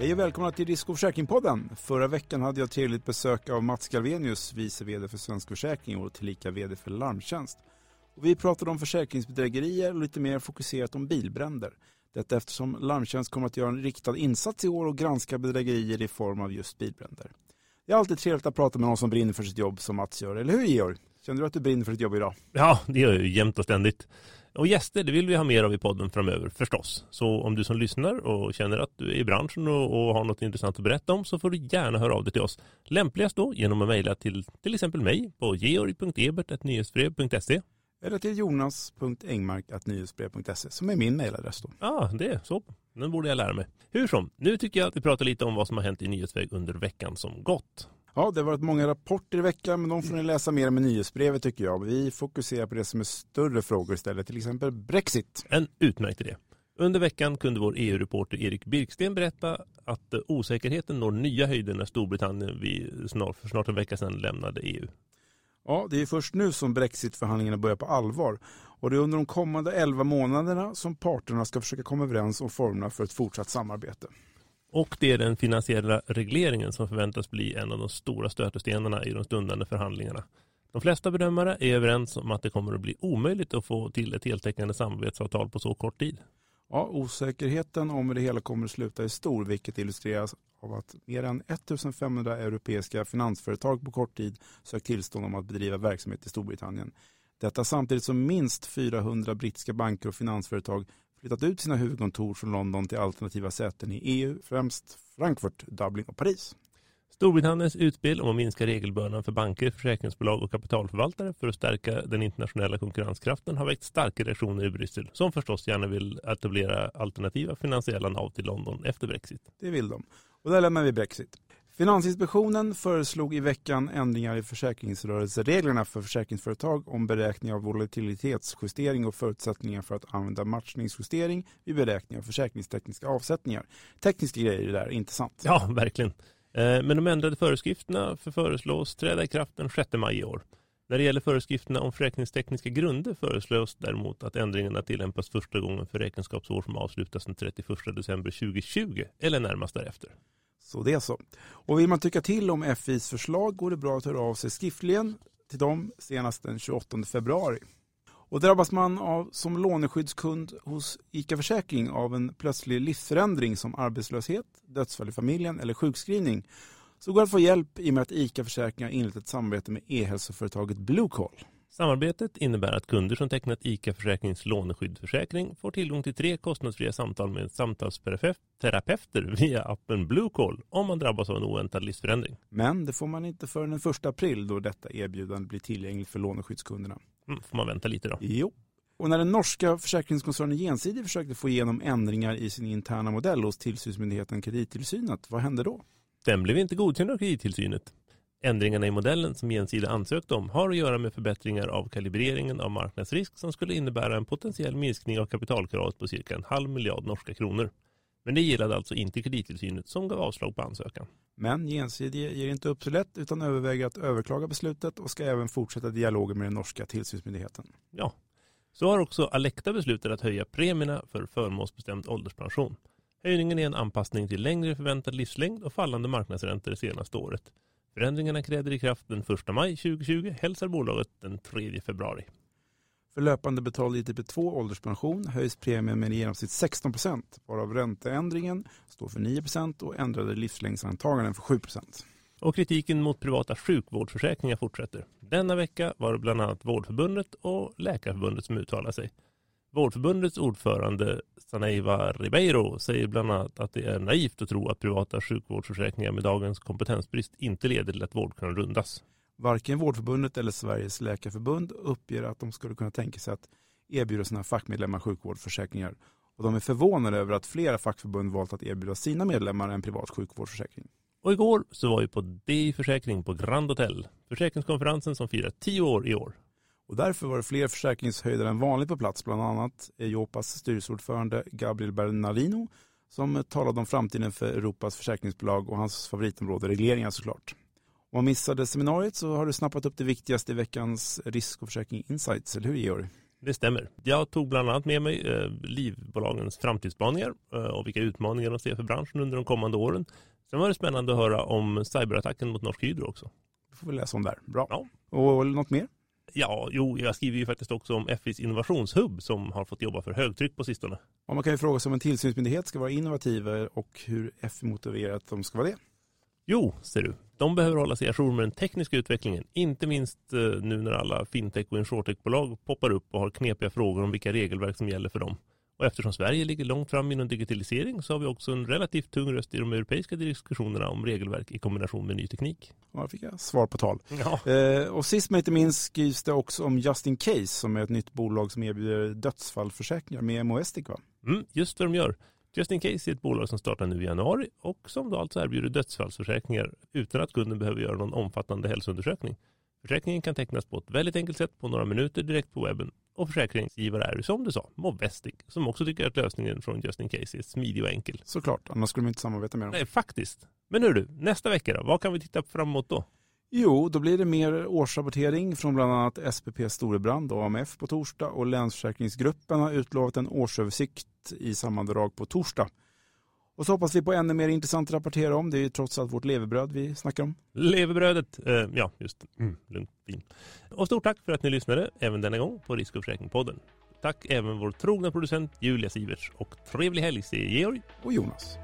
Hej och välkomna till Risk och Försäkringpodden. Förra veckan hade jag trevligt besök av Mats Galvenius, vice vd för Svensk Försäkring och tillika vd för Larmtjänst. Och vi pratade om försäkringsbedrägerier och lite mer fokuserat om bilbränder. Detta eftersom Larmtjänst kommer att göra en riktad insats i år och granska bedrägerier i form av just bilbränder. Det är alltid trevligt att prata med någon som brinner för sitt jobb som Mats gör, eller hur Georg? Känner du att du brinner för ditt jobb idag? Ja, det gör jag ju jämt och ständigt. Och gäster, det vill vi ha mer av i podden framöver förstås. Så om du som lyssnar och känner att du är i branschen och, och har något intressant att berätta om så får du gärna höra av dig till oss. Lämpligast då genom att mejla till till exempel mig på georg.ebert.nyhetsbrev.se Eller till jonas.engmark.nyhetsbrev.se som är min mejladress då. Ja, det är så. Den borde jag lära mig. Hur som, nu tycker jag att vi pratar lite om vad som har hänt i nyhetsväg under veckan som gått. Ja, det har varit många rapporter i veckan, men de får ni läsa mer om i nyhetsbrevet tycker jag. Vi fokuserar på det som är större frågor istället, till exempel Brexit. En utmärkt idé. Under veckan kunde vår EU-reporter Erik Birksten berätta att osäkerheten når nya höjder när Storbritannien vid snart, för snart en vecka sedan lämnade EU. Ja, det är först nu som Brexit-förhandlingarna börjar på allvar. Och det är under de kommande 11 månaderna som parterna ska försöka komma överens om formerna för ett fortsatt samarbete. Och det är den finansiella regleringen som förväntas bli en av de stora stötestenarna i de stundande förhandlingarna. De flesta bedömare är överens om att det kommer att bli omöjligt att få till ett heltäckande samarbetsavtal på så kort tid. Ja, osäkerheten om hur det hela kommer att sluta är stor, vilket illustreras av att mer än 1500 europeiska finansföretag på kort tid sökt tillstånd om att bedriva verksamhet i Storbritannien. Detta samtidigt som minst 400 brittiska banker och finansföretag flyttat ut sina huvudkontor från London till alternativa säten i EU, främst Frankfurt, Dublin och Paris. Storbritanniens utspel om att minska regelbördan för banker, försäkringsbolag och kapitalförvaltare för att stärka den internationella konkurrenskraften har väckt starka reaktioner i Bryssel som förstås gärna vill etablera alternativa finansiella nav till London efter Brexit. Det vill de. Och där lämnar vi Brexit. Finansinspektionen föreslog i veckan ändringar i försäkringsrörelsereglerna för försäkringsföretag om beräkning av volatilitetsjustering och förutsättningar för att använda matchningsjustering vid beräkning av försäkringstekniska avsättningar. Tekniska grejer det där, inte sant? Ja, verkligen. Eh, men de ändrade föreskrifterna för föreslås träda i kraft den 6 maj i år. När det gäller föreskrifterna om försäkringstekniska grunder föreslås däremot att ändringarna tillämpas första gången för räkenskapsår som avslutas den 31 december 2020 eller närmast därefter. Så det är så. Och vill man tycka till om FIs förslag går det bra att höra av sig skriftligen till dem senast den 28 februari. Och drabbas man av, som låneskyddskund hos ICA Försäkring av en plötslig livsförändring som arbetslöshet, dödsfall i familjen eller sjukskrivning så går det att få hjälp i och med att ICA Försäkring har inlett ett samarbete med e-hälsoföretaget Bluecall. Samarbetet innebär att kunder som tecknat ICA Försäkrings låneskyddsförsäkring får tillgång till tre kostnadsfria samtal med samtalsterapeuter via appen Bluecall om man drabbas av en oväntad livsförändring. Men det får man inte förrän den 1 april då detta erbjudande blir tillgängligt för låneskyddskunderna. Mm, får man vänta lite då. Jo. Och när den norska försäkringskoncernen Gjensidige försökte få igenom ändringar i sin interna modell hos tillsynsmyndigheten Kredittillsynet, vad hände då? Den blev inte godkänd av kredittillsynet. Ändringarna i modellen som Genside ansökt om har att göra med förbättringar av kalibreringen av marknadsrisk som skulle innebära en potentiell minskning av kapitalkravet på cirka en halv miljard norska kronor. Men det gillade alltså inte kredittillsynet som gav avslag på ansökan. Men Gjensidige ger inte upp så lätt utan överväger att överklaga beslutet och ska även fortsätta dialogen med den norska tillsynsmyndigheten. Ja, så har också Alecta beslutat att höja premierna för förmånsbestämd ålderspension. Höjningen är en anpassning till längre förväntad livslängd och fallande marknadsräntor det senaste året. Förändringarna träder i kraft den 1 maj 2020, hälsar bolaget den 3 februari. För löpande betald ITP2 ålderspension höjs premien med i genomsnitt 16 procent, varav ränteändringen står för 9 procent och ändrade livslängdsantaganden för 7 procent. Och kritiken mot privata sjukvårdsförsäkringar fortsätter. Denna vecka var det bland annat Vårdförbundet och Läkarförbundet som uttalar sig. Vårdförbundets ordförande Saneiva Ribeiro säger bland annat att det är naivt att tro att privata sjukvårdsförsäkringar med dagens kompetensbrist inte leder till att vård kan rundas. Varken Vårdförbundet eller Sveriges läkarförbund uppger att de skulle kunna tänka sig att erbjuda sina fackmedlemmar sjukvårdsförsäkringar. Och de är förvånade över att flera fackförbund valt att erbjuda sina medlemmar en privat sjukvårdsförsäkring. Och igår så var vi på DI Försäkring på Grand Hotel, försäkringskonferensen som firar tio år i år. Och därför var det fler försäkringshöjdare än vanligt på plats, bland annat Ejopas styrelseordförande Gabriel Bernardino som talade om framtiden för Europas försäkringsbolag och hans favoritområde regleringar såklart. Om man missade seminariet så har du snappat upp det viktigaste i veckans risk och försäkring insights, eller hur Georg? Det stämmer. Jag tog bland annat med mig eh, livbolagens framtidsspaningar eh, och vilka utmaningar de ser för branschen under de kommande åren. Sen var det spännande att höra om cyberattacken mot Norsk Hydro också. Det får vi läsa om där. Bra. Ja. Och något mer? Ja, jo, jag skriver ju faktiskt också om FIs innovationshubb som har fått jobba för högtryck på sistone. Och man kan ju fråga sig om en tillsynsmyndighet ska vara innovativ och hur FI motiverar att de ska vara det. Jo, ser du. De behöver hålla sig ajour med den tekniska utvecklingen. Inte minst eh, nu när alla fintech och insurtech-bolag poppar upp och har knepiga frågor om vilka regelverk som gäller för dem. Och eftersom Sverige ligger långt fram inom digitalisering så har vi också en relativt tung röst i de europeiska diskussionerna om regelverk i kombination med ny teknik. Ja, fick jag svar på tal. Ja. Eh, och sist men inte minst skrivs det också om Just In Case som är ett nytt bolag som erbjuder dödsfallförsäkringar med MOSTIC va? Mm, just vad de gör. Just In Case är ett bolag som startar nu i januari och som då alltså erbjuder dödsfallsförsäkringar utan att kunden behöver göra någon omfattande hälsoundersökning. Försäkringen kan tecknas på ett väldigt enkelt sätt på några minuter direkt på webben och försäkringsgivare är som du sa, Movestic, som också tycker att lösningen från Just In Case är smidig och enkel. Såklart, annars skulle de inte samarbeta med dem. Nej, faktiskt. Men hur du, nästa vecka då? Vad kan vi titta fram emot då? Jo, då blir det mer årsrapportering från bland annat SPP Storebrand och AMF på torsdag och Länsförsäkringsgruppen har utlovat en årsöversikt i sammandrag på torsdag. Och så hoppas vi på ännu mer intressant att rapportera om. Det är ju trots allt vårt levebröd vi snackar om. Leverbrödet. Eh, ja, just. Mm, lugnt, fin. Och stort tack för att ni lyssnade även denna gång på Risk och försäkringspodden. Tack även vår trogna producent Julia Siverts och trevlig helg säger Georg. Och Jonas.